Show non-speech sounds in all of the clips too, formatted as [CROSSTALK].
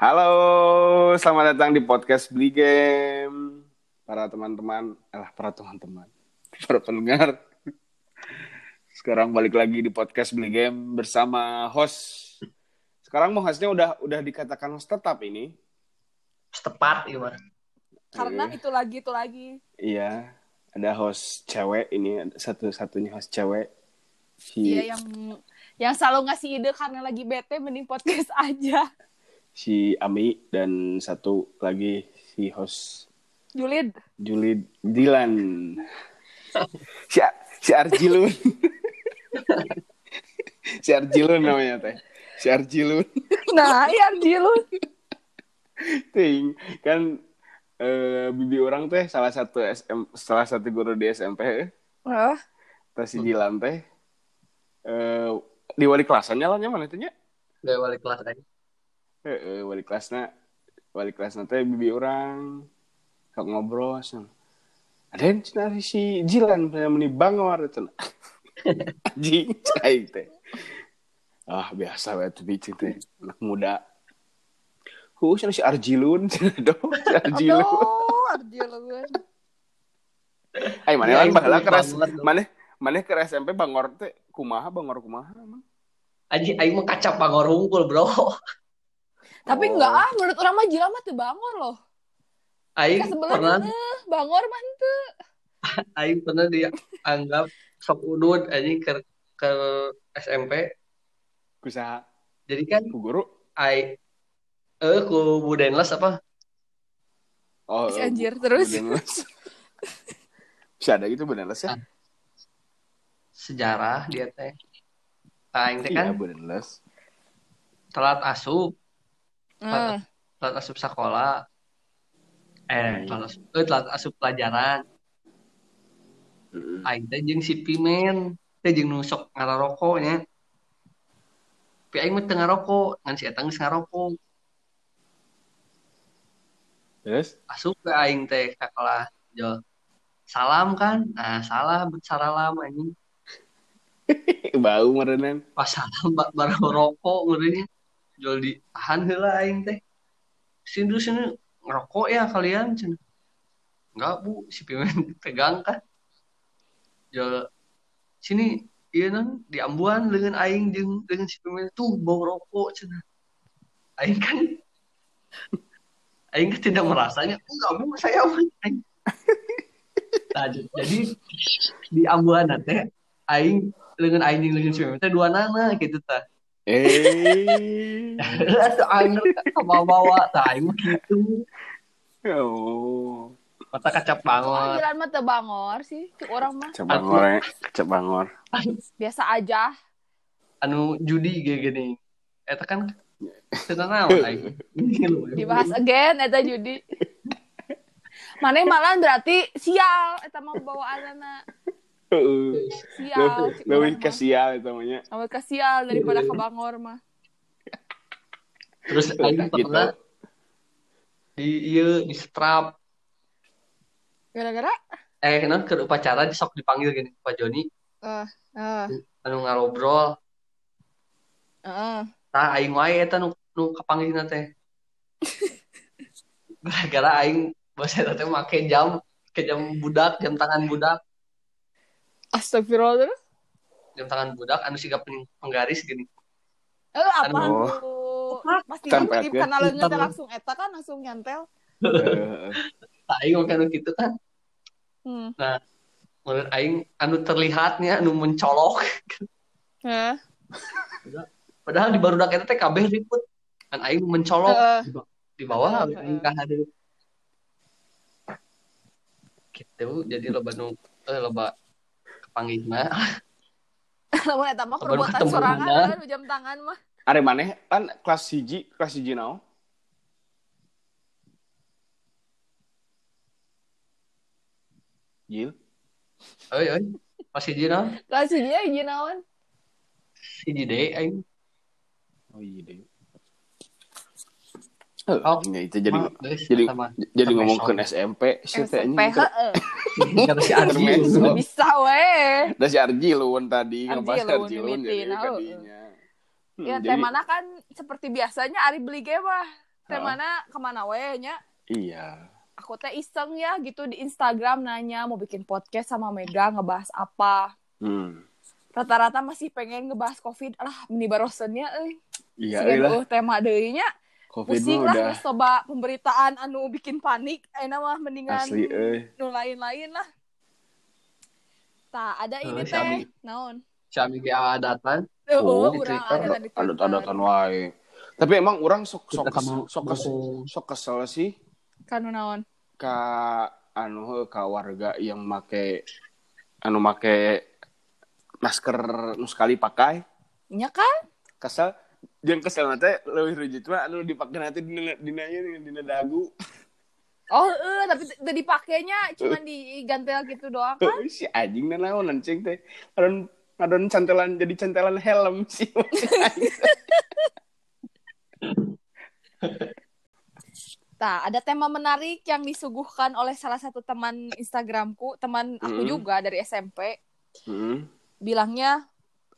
Halo, selamat datang di podcast Beli Game. Para teman-teman, eh para teman-teman, [LAUGHS] para pendengar. Sekarang balik lagi di podcast Beli Game bersama host. Sekarang mau hostnya udah udah dikatakan host tetap ini. Tepat gimana? Karena Eh, itu lagi itu lagi. Iya, ada host cewek ini satu-satunya host cewek. Si Iya yang yang selalu ngasih ide karena lagi bete mending podcast [LAUGHS] aja. Si Ami dan satu lagi si host Julid. Juli Dilan. si si Arjilun. [LAUGHS] si Arjilun namanya teh. Si Arjilun. [LAUGHS] Nah, iya Julid. Ting, kan eh, bibi orang teh salah satu SM, salah satu guru di SMP eh. Oh, Teh si Dilan teh eh di wali kelasannya lah mana nya? Gak balik kelas aja. Heeh, wali kelasna wali kelasna teh bibi orang sok ngobrol sang. Ada yang cina si Jilan saya meni bangor itu. [LAUGHS] Anjing cai teh. Ah biasa banget tuh bici teh anak muda. Sana si Arjilun, [LAUGHS] Doh, si Arjilun. aduh, Arjilun. [LAUGHS] Ay, mana Ya, kan ini bahala keras, mana mana ke SMP bangor teh kumaha bangor kumaha emang. Aji, aing mah kacap bangor hungkul bro. Tapi Oh. enggak ah, menurut orang mah Jila mah tuh bangor loh. Aing pernah, bangor mah henteu. [LAUGHS] aing pernah dianggap sok udut aing ke ke SMP. Kusaha Jadi kan ku guru? aing eh ku Budenles apa? Oh, Si eh, anjir, Bu- terus? [LAUGHS] Bisa ada gitu Budenles ya? Sejarah dia teh. Aing teh Iya, kan Budenles. telat asup, Eh, telat asup sekolah. Eh, telat asup, eh, telat asup pelajaran. Heeh. Aing teh jeung si Pimen, teh jeung nu sok ngarokoknya. Tapi aing mah teu ngarokok, ngan si eta geus ngarokok. Terus? Asup ke aing teh ka kelas. Jo. Salam kan? Nah, salah saralam anjing. [LAUGHS] Bau merenan. Pas salam ba- baru rokok ngeureunnya. Jual ditahan heula aing teh. Sini sini ngerokok ya kalian cenah. Enggak, Bu, si Pimen [LAUGHS] pegang kan. Jual sini iya non di ambuan dengan aing jeung dengan si Pimen tuh bau rokok cenah. Aing kan [LAUGHS] aing kan tidak merasanya. Enggak, Bu, saya aing. [LAUGHS] Nah, jadi di ambuan teh aing dengan aing dengan si Pimen teh dua nana gitu tah. Eh. Tuh aing ke bawa tah aing mah gitu. oh. Mata kacap banget. Jilan mah teu bangor sih. Cuk orang mah Kecap bangor ya. Bangor. biasa aja. Anu judi gini. Eta kan teu naon [LAUGHS] aing. Dibahas again eta judi. [LAUGHS] Mana malah berarti sial eta mah bawaanna. Heeh. Sial. Lebih orang ke mah. sial itu namanya. Awal ke sial daripada ke bangor mah. Terus aing Gitu. pernah di ieu di strap Gara-gara eh non ke upacara di sok dipanggil gini Pak Joni eh eh anu ngarobrol eh Nah, aing wae eta nu nu kapanggilna teh. [LAUGHS] Gara-gara aing bos eta teh make jam ke jam budak, jam tangan budak, Astagfirullah terus. jam tangan budak anu siga pening penggaris gini. Eh apa Oh. tuh? Pasti Tempet, di ya. karena teh Tempet. langsung eta kan langsung nyantel. Heeh. Nah, aing make anu kitu kan. Hmm. Menurut aing anu terlihatnya anu mencolok. [LAUGHS] Heeh. Padahal di barudak eta teh kabeh ribut. Kan aing mencolok Heeh. di ba- di bawah Heeh, aing ka hadeup. Gitu, jadi loba nu eh loba kepanggihna. [LAUGHS] Lamun eta mah perbuatan sorangan mana? kan jam tangan mah. Are maneh kan kelas hiji, kelas hiji naon? Jil. Oi oi. Masih hiji naon? Kelas hiji hiji naon? Hiji deui aing. Oh iya deh. Oh. ya, itu jadi geus, jadi eta mah. jadi ngomong ke. SMP sih teh SMP heeh. [LAUGHS] Kata si Arji. Bisa we. Da si Arjilun tadi Arjilun, ngebahas Arjilun mimitin, jadi oh. kadinya. Hmm, Ya teh mana kan seperti biasanya Ari beli game mah. teh mana ke mana we nya Iya. aku teh iseng ya gitu di Instagram nanya mau bikin podcast sama Mega ngebahas apa Hmm. rata-rata masih pengen ngebahas covid lah meni barosennya euy Iya lah. uh, tema deui nya Covid pusing lah udah coba pemberitaan anu bikin panik enak mah mendingan asli eh. nu lain-lain lah tak ada ini Eh, teh Syami. naon Si Ami ge adatan. Oh, oh, di Twitter. ada. Ada-adatan wae. Tapi emang orang sok sok kamu sok kesel, sok kesel sih Kanu naon ka anu ka warga yang make anu make masker nu sekali pakai nya kan kesel jeung kesel teh leuwih rujit mah anu dipake nanti dina dina dina dagu oh eh tapi teu dipakainya cuma digantel gitu doang kan Heuh, si anjing na naon cing teh ngadon ngadon cantelan jadi cantelan helm sih [LAUGHS] Nah, ada tema menarik yang disuguhkan oleh salah satu teman Instagramku, teman aku Mm. juga dari SMP. hmm. Bilangnya,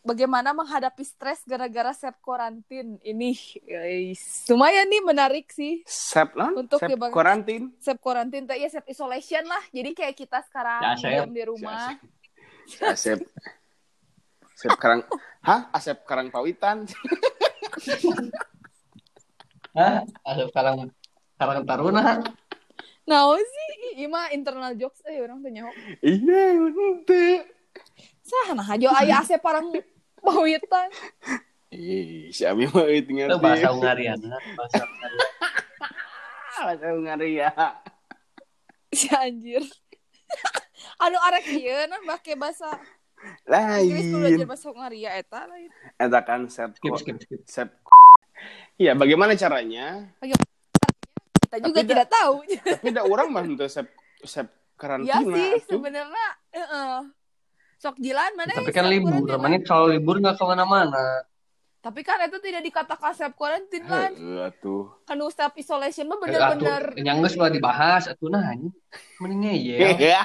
bagaimana menghadapi stres gara-gara self quarantine ini. Guys, lumayan nih menarik sih. Sep non? Untuk Sep ya, Bang. karantin. Self quarantine, tuh ya self isolation lah. Jadi kayak kita sekarang Ya, Sep. diam di rumah. Si Asep. Asep Karang. Hah? Asep [LAUGHS] Karang Pawitan. Hah? Ada sekarang sekarang taruna. Nah, sih, iya mah internal jokes eh orang tuh nyaho. Iya, bener. Sah, nah aja aya asep parang bawitan. Ih, si Abi mah itu Itu ngerti. bahasa Ungariana, bahasa. [LAUGHS] Bahasa Hungaria. Si anjir. [LAUGHS] anu arek ieu nah make bahasa Inggris kudu belajar Lain. bahasa Hungaria eta lain. Eta kan Sep. Skip, skip, skip. Sep. Iya, bagaimana caranya? Kita juga Tapi tidak tahu. Tapi da orang mah henteu Sep Sep ya karantina. sih atuh. sebenarnya heeh. Sok jilan mana Tapi kan libur, namanya kalau libur nggak ke mana-mana. Tapi kan itu tidak dikatakan self quarantine kan. Atuh. Anu self isolation mah Atuh, bener-bener yang nggak sudah dibahas, atuh nah, ini mendingnya ya.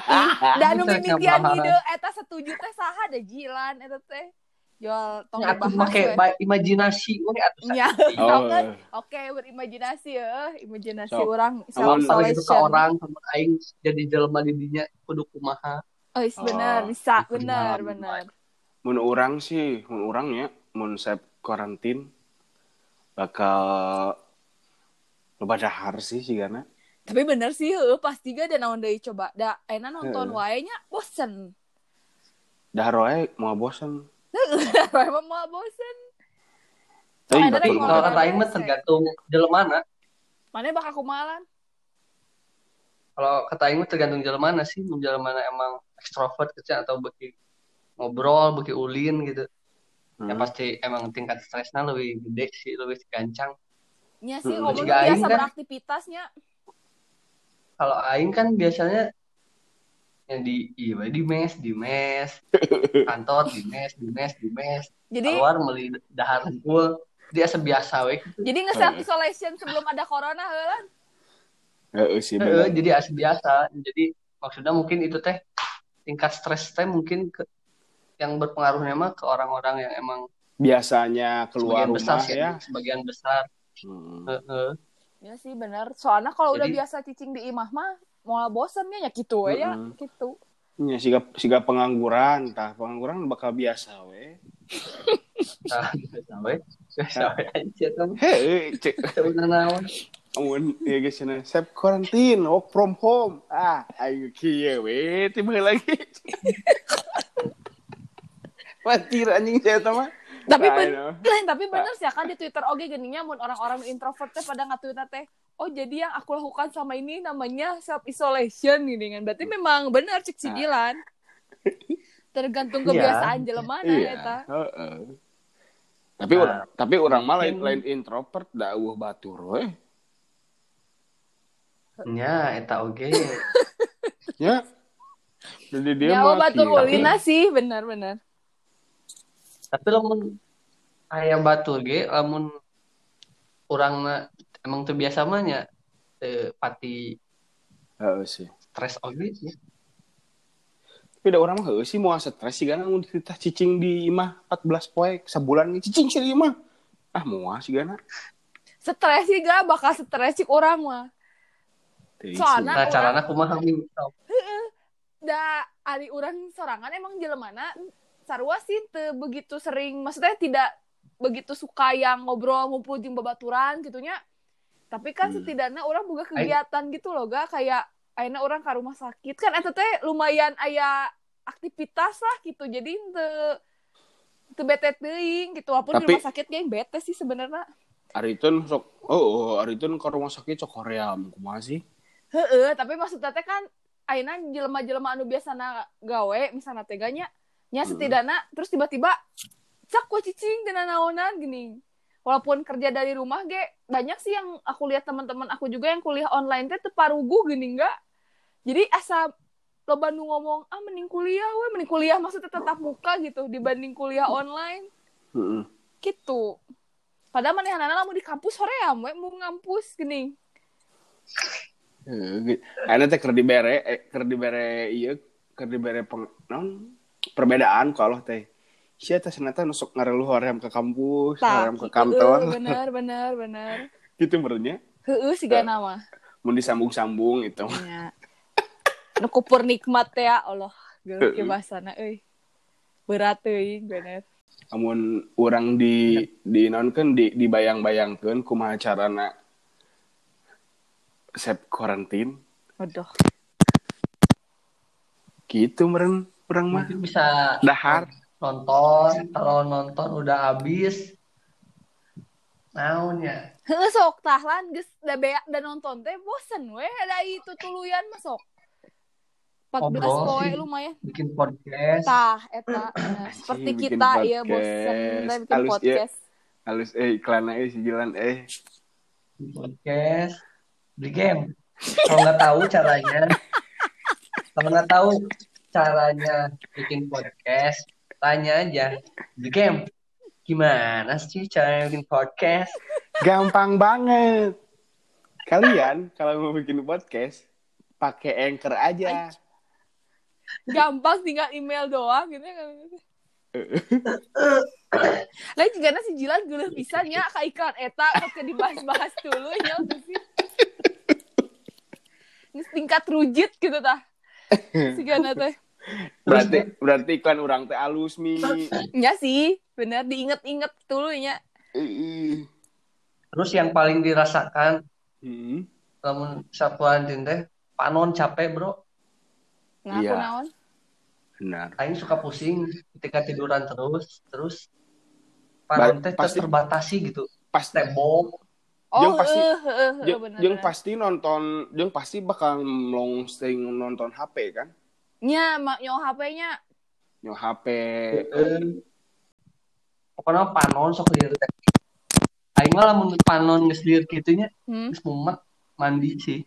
dan mimitian ide eta setuju teh saha da jilan eta teh. Jual tong Ya, aku dibahas pakai imajinasi, we atuh Ya. [LAUGHS] Oh, Kan? Oke, berimajinasi ya. Imajinasi orang self Kalau gitu ke isolation. orang sama aing jadi jelema di dinya kudu kumaha. Oh, is bener, Oh, bisa, bener, gimana? bener. mun orang sih, mun orang ya, mun Sep karantin bakal loba dahar sih sih karena Tapi bener sih, heuh, pasti gak ada naon deui coba. Da, enak nonton Heeh. wae nya bosen. dahar wae mau bosan. Emang mau bosen. Tapi ada kalau orang aing mah tergantung jelemana. Mana bakal kumalan? Kalau kata aing tergantung jelemana sih, mun jelemana emang ekstrovert gitu ya, atau beki ngobrol, beki ulin gitu. Ya Hmm. pasti emang tingkat stresnya lebih gede sih, lebih gancang. Nya sih, Jika aing biasa kan- beraktivitasnya. Kalau aing kan biasanya yang di iya di mes, di mes, kantor di mes, di mes, di mes, Jadi, keluar meuli dahar. Dia sebiasa we gitu. jadi nge self isolation sebelum ada corona heulan. Heeh sih bener. jadi asa biasa. Jadi maksudnya mungkin itu teh tingkat stres teh mungkin ke yang berpengaruhnya mah ke orang-orang yang emang Biasanya keluar sebagian besar rumah sih, ya. sebagian besar. Hmm. Heeh. Ya sih bener. Soalnya kalau udah biasa cicing di imah mah mau bosennya ya gitu we ya, Heeh. gitu. Ya, siga, siga pengangguran, tah pengangguran bakal biasa we. Nah, [LAUGHS] biasa we. Biasa we aja kan. Hei, cek, Sebenarnya naon. Amun ya guys ini, self quarantine, work from home. Ah, ayo kieu we, tiba lagi. [LAUGHS] Patir anjing saya sama. Tapi Nah, ben- lain tapi bener sih kan di Twitter oke geninya mun orang-orang introvert teh pada ngatweetna teh oh jadi yang aku lakukan sama ini namanya self isolation gini kan berarti memang bener cek Nah. Dilan tergantung Iya. kebiasaan jelemana Iya. eta heeh. Tapi Nah, tapi orang mah lain, mungkin- lain introvert da eueuh batur we. Nya eta oge. [LAUGHS] Ya. Jadi dia ya obat kieu. ulina sih bener-bener Tapi lamun aya batur ge lamun urangna emang terbiasa mah nya teu pati Heeh sih. stres oge sih. Tapi da orang mah heueuh sih moal stres sih kan mun kita cicing di imah 14 poe sabulan nih cicing sih di imah. Ah moal sih gana. stres sih gak bakal stres cik orang mah Teu Soalna- Nah, orang- caranya kumaha Min? da ari orang sorangan emang jelemana sarua sih teu begitu sering maksudnya tidak begitu suka yang ngobrol ngumpul jeung babaturan gitunya. Tapi kan Hmm. setidaknya orang buka kegiatan gitu loh gak kayak akhirnya orang ke rumah sakit. Kan eta teh lumayan aya aktivitas lah gitu. Jadi teu teu bete teuing gitu. Walaupun di Tapi- rumah sakit geng bete sih sebenarnya. Aritun sok oh, oh Aritun ke rumah sakit sok Korea. Kumaha sih? Heeh, tapi maksudnya teh kan ayeuna jelema-jelema anu biasana gawe misalnya teganya nya Hmm. setidaknya terus tiba-tiba cak ku cicing dan naonan gini. Walaupun kerja dari rumah ge banyak sih yang aku lihat teman-teman aku juga yang kuliah online teh teu parugu gini enggak. Jadi asa loba nu ngomong ah mending kuliah we mending kuliah maksudnya tetap muka gitu dibanding kuliah online Heeh. gitu. Padahal manehanana lamun di kampus hoream we mau ngampus gini. Ayeuna teh keur dibere eh, keur dibere ieu keur dibere peng, naon perbedaan kalau teh. Sia teh senata nusuk ngareluh hoream ke kampus, hoream ke kantor. bener bener bener. [LAUGHS] gitu berenya. Heeh sih gak nama. Mau disambung-sambung itu. Ya. Nu kupur nikmat ya Allah. Geus ke Heeh. bahasana euy. Berat euy bener. Amun orang di di nonkeun di dibayang-bayangkeun kumaha carana sep karantin Aduh. gitu meren urang mah Mungkin bisa dahar nonton, kalau nonton udah habis. Naon ya? Heeh sok tahlan geus da bea da nonton teh bosen we ada itu tuluyan mah sok. 14 Ngobrol poe lumayan. Bikin podcast. Tah eta [CLEARS THROAT] Nah, seperti bikin kita ya bosen podcast. da bikin Halus, ya. podcast. halus eh iklan eh si Jilan eh Bikin podcast. Beli game. Kalau nggak tahu caranya, kalau nggak tahu caranya bikin podcast, tanya aja. Beli game. Gimana sih cara bikin podcast? gampang banget kalian kalau mau bikin podcast pakai anchor aja Gampang tinggal email doang gitu kan. [LAUGHS] Lain juga si Jilan geuleuh pisan nya ka iklan eta ketika dibahas-bahas dulu tuh sih. Ini tingkat rujit gitu tah. [LAUGHS] Sigana teh. berarti berarti iklan orang teh alus mi Ya sih, bener diinget-inget dulu nya. Heeh. Terus yang paling dirasakan Hmm. namun sapuantin teh panon capek bro Ngaku Iya. naon? benar Aing suka pusing ketika tiduran terus terus panon teh Pasti- terbatasi gitu pas tembok Oh, Jeung pasti- jeung bener. jeung bener. pasti nonton jeung pasti bakal long nonton HP kan Nya, mak nyawa HP-nya. nyo HP pokoknya panon sok lieur teh Aing mah lamun panon geus lieur kitu nya Hmm. geus mumet mandi sih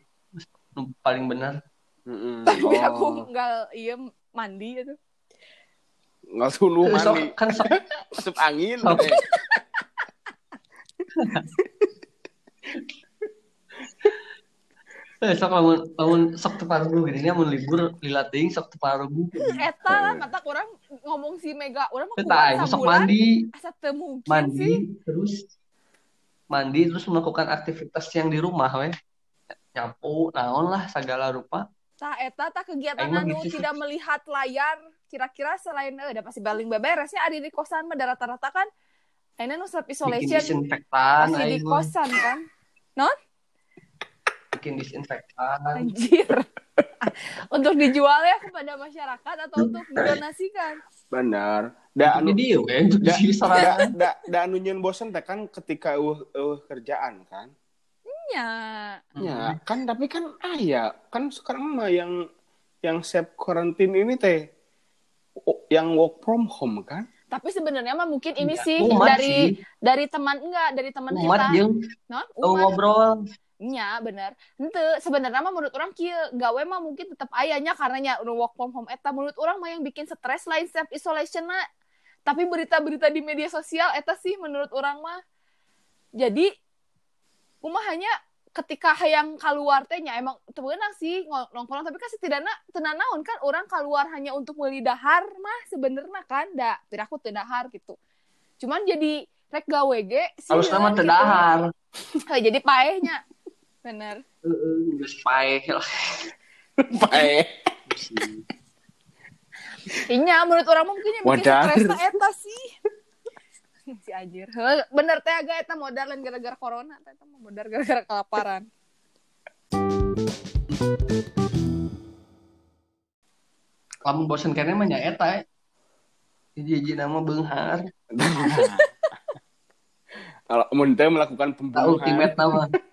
paling bener Heeh. [LAUGHS] Tapi aku Oh. enggak iya mandi itu. nggak Terus sok mandi kan sok [LAUGHS] masuk angin Sok. [LAUGHS] eh. sok lamun lamun sok teu parugu gini mun libur lila teuing sok teu parugu Eta lah mata orang ngomong si Mega, orang mah kuat aing sok mandi. Asa teu mungkin sih. mandi terus mandi terus melakukan aktivitas yang di rumah we. Nyapu naon lah segala rupa. Tah eta tah kegiatan anu gitu tidak melihat layar. Kira-kira selain eh udah pasti paling beberesnya ada di kosan mah da rata-rata kan? Aina nu self isolation. masih di kosan kan. Bikin disinfektan Anjir. untuk dijual ya kepada masyarakat atau untuk didonasikan? benar da anu we untuk da, di da, da, da anu nyeun bosen teh kan ketika eueuh eueuh kerjaan kan Ya. Ya, kan tapi kan ah ya, kan sekarang mah yang yang self quarantine ini teh yang work from home kan? Tapi sebenarnya mah mungkin ini Ya, sih dari sih. dari teman enggak dari teman kita. Non, teu umat. ngobrol Nya bener. Ente sebenarnya mah menurut orang kieu gawe mah mungkin tetap ayahnya karena nya udah work from home eta menurut orang mah yang bikin stres lain self isolation na. Tapi berita-berita di media sosial eta sih menurut orang mah. Jadi kumahanya ketika hayang keluar teh nya emang teu beunang sih nongkrong tapi kan setidaknya tenan naon kan orang keluar hanya untuk meuli dahar mah sebenarnya kan da piraku teu dahar gitu. Cuman jadi rek gawe ge Harus nama sieun gitu. terdahar. Heuh, jadi paehnya bener Heeh, geus paeh lah. [LAUGHS] Pae. Inya menurut orang mah mungkin yang Modal. stresna eta sih [LAUGHS] si anjir bener teh agak eta modal lain gara-gara corona teh eta modal gara-gara kelaparan Lamun bosen kene mah nya eta. Hiji-hiji nama beunghar. [LAUGHS] Kalau mun teh melakukan pembunuhan, ultimate nama. [LAUGHS]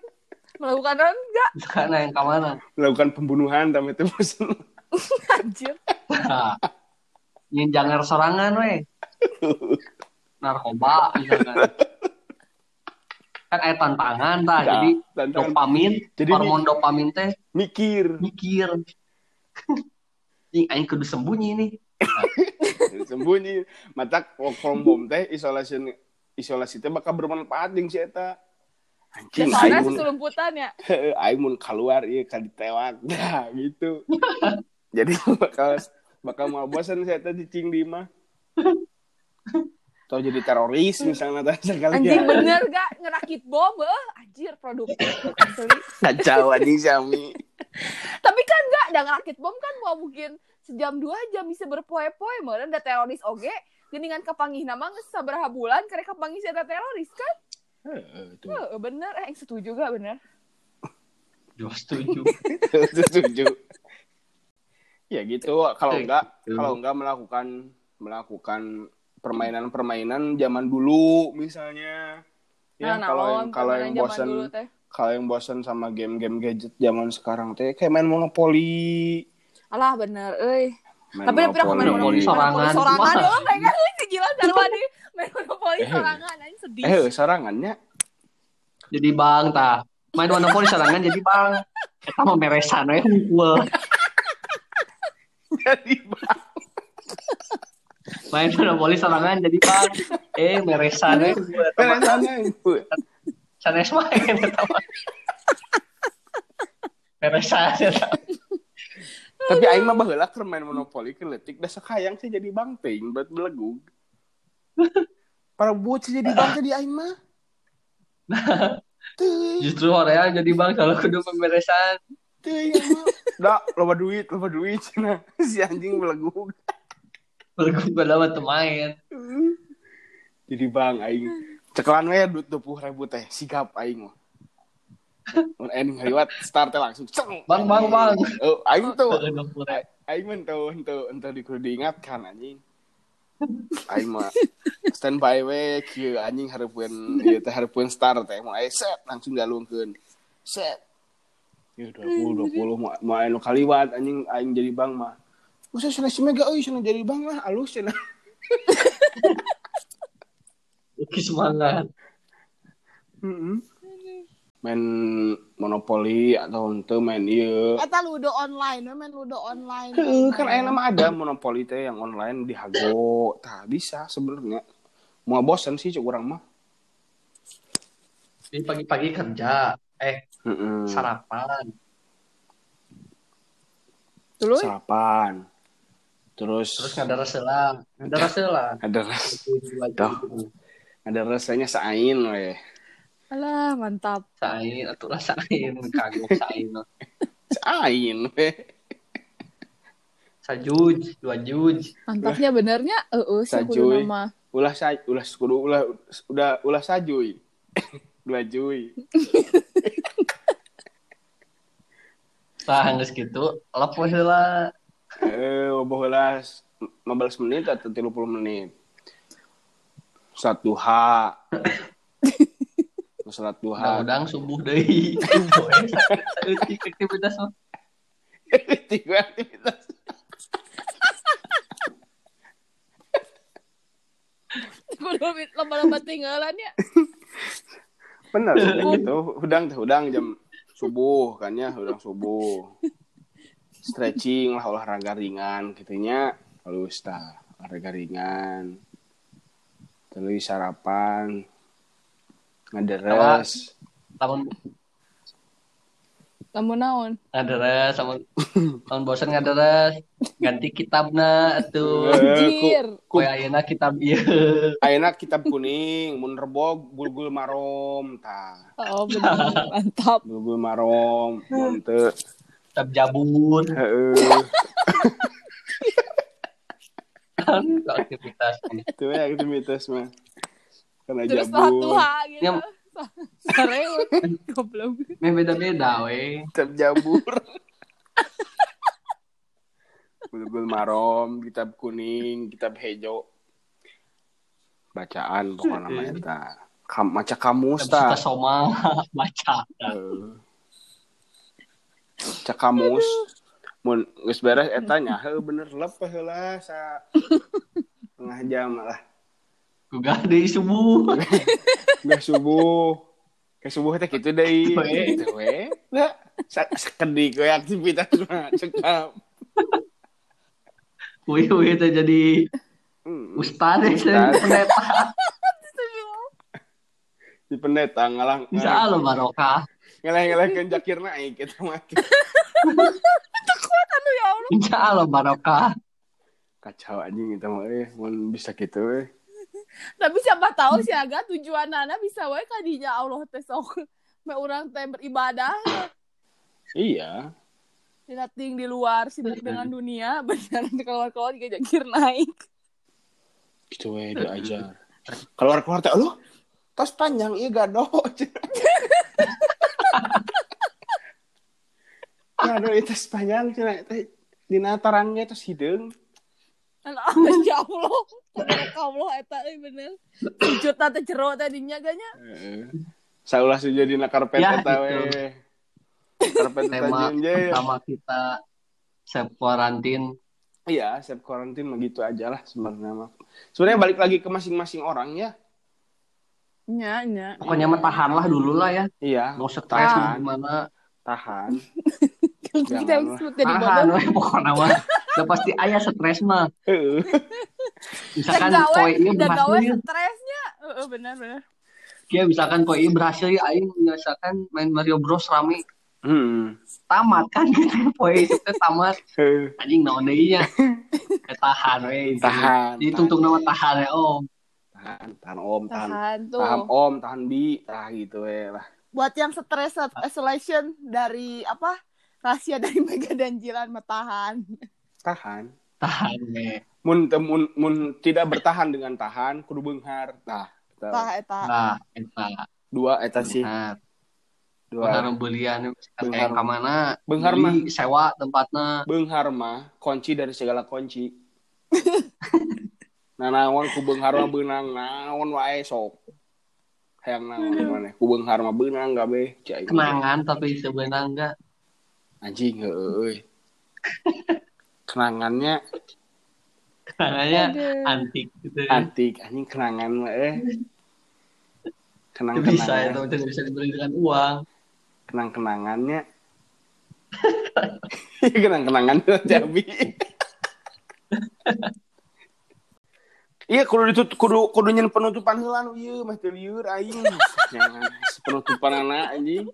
melakukan enggak Karena yang ke mana? melakukan pembunuhan tapi itu bosan. anjir Nah, jangan sorangan we. Narkoba misalkan. [LAUGHS] Kan ada tantangan tah. Nah, Jadi tantangan. dopamin, Jadi hormon dopamin teh mikir mikir. [LAUGHS] Ini aing kudu sembunyi nih. sembunyi mata work from home teh isolasi isolasi teh bakal bermanfaat jeung si eta anjing aing mun ya [LAUGHS] aing mun keluar ieu ka ditewak nah gitu jadi bakal bakal mau bosan si eta cicing di mah atau jadi teroris misalnya teh sekali anjing bener gak? Ngerakit bom eh. Anjir produktif asli. Kacau anjing Sami tapi kan gak dan ngerakit bom kan mau mungkin sejam dua jam bisa berpoe-poe. Meureun da teroris oge geningan kapanggih nama sabaraha bulan karek kapanggih si eta teroris kan? Heeh. Heeh, bener. Eh yang setuju gak bener? Jauh setuju. [LAUGHS] setuju. Ya gitu kalau enggak kalau enggak melakukan melakukan permainan-permainan zaman dulu misalnya ya nah, kalau yang naon, kalau yang zaman bosan dulu teh. kalau yang bosan sama game-game gadget zaman sekarang teh kayak main monopoli alah bener euy main tapi tapi aku main monopoli sorangan. sorangan ya pengen euy si Jilan [LAUGHS] Darwadi main monopoli Eh. sorangan anjing sedih eh sorangannya Jadi bang tah. Main monopoli sorangan jadi bang. Eta mah meresan hungkul. [LAUGHS] jadi bang Main monopoli sorangan jadi bang. Eh meresan mah Beresannya itu sanes main. Meresan tapi aing mah baheula keur main monopoli keur leutik da sakayang sih jadi bang ting buat belegug para bocah jadi bang teh di aing mah. Justru Korea jadi bang kalau kudu pemberesan. Teuing mah. Da, loba duit, loba duit cenah. [LAUGHS] Si anjing belegug. Bergum lama tuh main. Jadi bang aing cekelan we duit 20.000 teh sigap aing mah. Mun aing ngaliwat start langsung ceng. Bang bang bang. Oh, aing tuh. Aing mah tuh ente ente di kudu diingatkan anjing. Aing mah standby we kieu anjing hareupeun ieu teh hareupeun start teh mau aya set langsung galungkeun. Set. Ya 20 20 mau anu kaliwat anjing aing jadi bang mah. Masa sana si Mega euy sana jadi bang mah alus cenah. [LAUGHS] Oke semangat. Heeh. Main monopoli atau ente main ieu. Eta ludo online, main ludo online. Heeh, kan aya nama ada monopoli teh yang online di Hago. Tah bisa sebenarnya. Mau bosan sih cuk urang mah. Jadi pagi-pagi kerja. Eh Heeh. sarapan. Dulu Sarapan. Terus, Terus ngadara selang. Ngadara selang. ada ras [LAUGHS] Tuh. ada rasanya sain we. Alah, mantap. Sain atau lah sain kagok sain. [LAUGHS] Sain we. Sajuj, dua juj. Mantapnya benernya heeh sih kudu Sajuy. nama. Ulah sa ulah kudu ulah udah ulah sajuy. [LAUGHS] Dua juy. Nah, geus gitu, lep we heula. Eh, bola 15 menit atau 30 menit. Salat duha. Salat duha. Udang subuh deui. Saeutik aktivitas mah. Tiga aktivitas. Kudu lomba-lomba tinggalan ya. Kayak gitu. Udang teh udang jam subuh kan ya, udang subuh. Stretching lah olahraga ringan gitunya. Halus tah, olahraga ringan. Terus sarapan. Ngaderes. Lamun Lamun naon? Ngaderes sama tahun bosan ngaderes ganti kitabna atuh. Eh, ku- Anjir. Koe ayeuna kitab ieu. [LAUGHS] Ayeuna kitab kuning, mun rebog bulgul marom tah. Oh, bener. Mantap. Bulgul marom, mun teu Kitab jabur. heeh. [LAUGHS] aktivitas. Itu ya aktivitas mah. Karena Terus jabur. satu H gitu. Yang- Sarewet. Goblok. Meh beda-beda we. Kitab jabur. Bulgul marom, kitab kuning, kitab hejo. Bacaan pokoknya mah eta. Kam, maca kamus Kita tah. soma [LAUGHS] baca. Heeh. Maca kamus. Mun geus beres eta nya heuh bener lep heula sa tengah jam lah. Gugah deui subuh. [LAUGHS] Gak subuh. Ke subuh teh kitu deui. We. Gitu we. Da sa- sakedik we aktivitas mah cekap. [LAUGHS] Wih, wih, itu jadi Hmm. ustad ya, Ustad. pendeta. [LAUGHS] Di pendeta ngalang Insya Allah barokah. Ngalah-ngalahkeun jakir naik eta mah. Aduh ya Allah. Insya Allah barokah. Kacau anjing eta mah eh mun bisa kitu we. Tapi siapa tahu sih aga tujuan Nana bisa wae kadinya Allah teh sok me urang teh beribadah Iya. dilatih di luar sibuk dengan dunia [LAUGHS] benar keluar-keluar juga jangkir naik. Gitu we diajar. Keluar-keluar teh lu tos panjang ieu gado. [LAUGHS] Gado itu panjang cenah teh dina tarangnya tos hideung. Alah, ya Allah. Allah eta euy bener. Sujud teh jero tadinya ganya. Heeh. Saulah sujud dina karpet Ya, eta gitu. we. Karpet Tema pertama kita self quarantine. Iya, self quarantine mah gitu aja lah sebenarnya mah. Sebenarnya balik lagi ke masing-masing orang ya. Nya, nya. Pokoknya mah tahanlah dulu lah ya. Iya, Mau stres Tahan. gimana. tahan. Kita jadi Tahan we pokoknya mah. Udah pasti ayah stres mah. Heeh. Misalkan poe ieu dan gawe berhasil. stresnya. Heeh, benar benar. Ya misalkan poe ieu berhasil ya aing misalkan main Mario Bros rame Hmm. tamat kan gitu poe itu teh tamat anjing naon deui nya. Tahan we. Tahan. Jadi tungtung nama tahan ya om. Tahan, tahan om, tahan. Tahan tuh. Tahan om, tahan bi, tah gitu we lah. Buat yang stres isolation dari apa? Rahasia dari [LAUGHS] Mega dan Jilan mah tahan. Tahan. We. Mun, mun, mun tidak bertahan dengan tahan, kudu beunghar. Tah. Eta. Tah eta. Nah, eta. Dua eta sih. Nah, Dua. benar belian Beunghar. kayak ka mana? Beunghar Beli, sewa tempatnya. Beunghar mah kunci dari segala kunci. [LAUGHS] nah naon ku beunghar mah beunang naon wae sok. Hayang naon maneh. Ku beunghar mah beunang gabe. Cai. Kenangan tapi sebenarnya enggak. Anjing heueuy. euy. Kenangannya Kenangannya Aduh. antik gitu. antik anjing kenangan mah eh. Kenang bisa ya, tapi tidak bisa dibeli dengan uang. Kenang kenangannya. [LAUGHS] kenang kenangan tuh Jabi. [LAUGHS] Iya, kudu ditut kudu kudu nyen penutupan heula nu ieu mah teu lieur aing. Jangan penutupan anak anjing.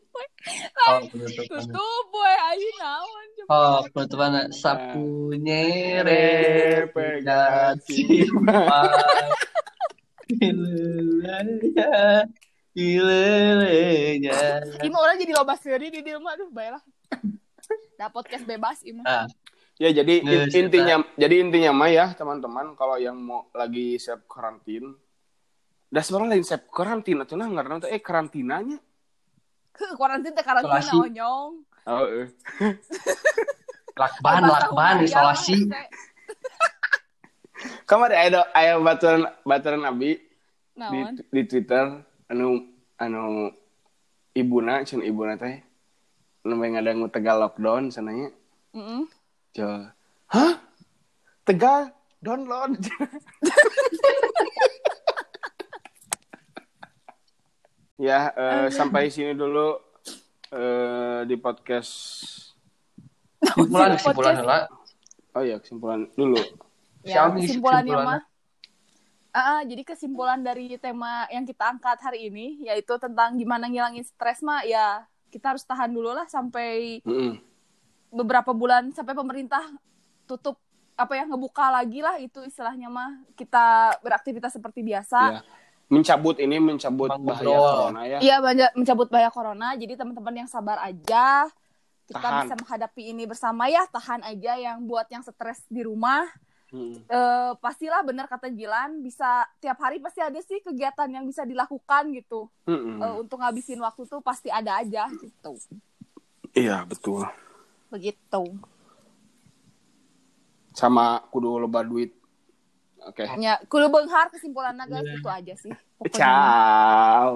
Oh, penutupan. Tutup boy ayo naon coba. Oh, penutupan sapu nyere simpan. Ilelenya, ilelenya. Ima orang jadi loba seuri di dieu mah aduh bae lah. Da podcast bebas ima. Ah, Ya jadi in- Nges, intinya jadi intinya mah ya teman-teman kalau yang mau lagi self karantin Dah sebenarnya lain self karantin atau nah ngarana teh eh karantinanya. Heuh, karantin teh karantina Isolasi. onyong. Oh, eh. [LAUGHS] lakban, lakban, isolasi. Kamu ada ada aya baturan baturan abi di, Naon? di Twitter anu anu ibuna cun ibuna teh anu bae ngadangu tegal lockdown sananya. Heeh. Jo. Hah? Tegal download. [LAUGHS] ya, eh, sampai sini dulu eh, di podcast. Kesimpulan, kesimpulan lah. Oh ya, kesimpulan dulu. Ya, Xiaomi kesimpulannya kesimpulannya. mah Ah, ah, jadi kesimpulan dari tema yang kita angkat hari ini yaitu tentang gimana ngilangin stres mah ya kita harus tahan dulu lah sampai Mm-mm. Beberapa bulan sampai pemerintah tutup apa ya ngebuka lagi lah itu istilahnya mah kita beraktivitas seperti biasa. Iya. Mencabut ini mencabut Bang bahaya corona ya. Iya banyak mencabut bahaya corona. Jadi teman-teman yang sabar aja. Kita Tahan. bisa menghadapi ini bersama ya. Tahan aja yang buat yang stres di rumah. Mm. eh, pastilah benar kata Jilan bisa tiap hari pasti ada sih kegiatan yang bisa dilakukan gitu. Mm-mm. Eh, untuk ngabisin waktu tuh pasti ada aja gitu. Iya betul. Begitu. Sama kudu loba duit. Oke. Ya, kudu beunghar kesimpulannya guys itu aja sih. Pokoknya. Ciao.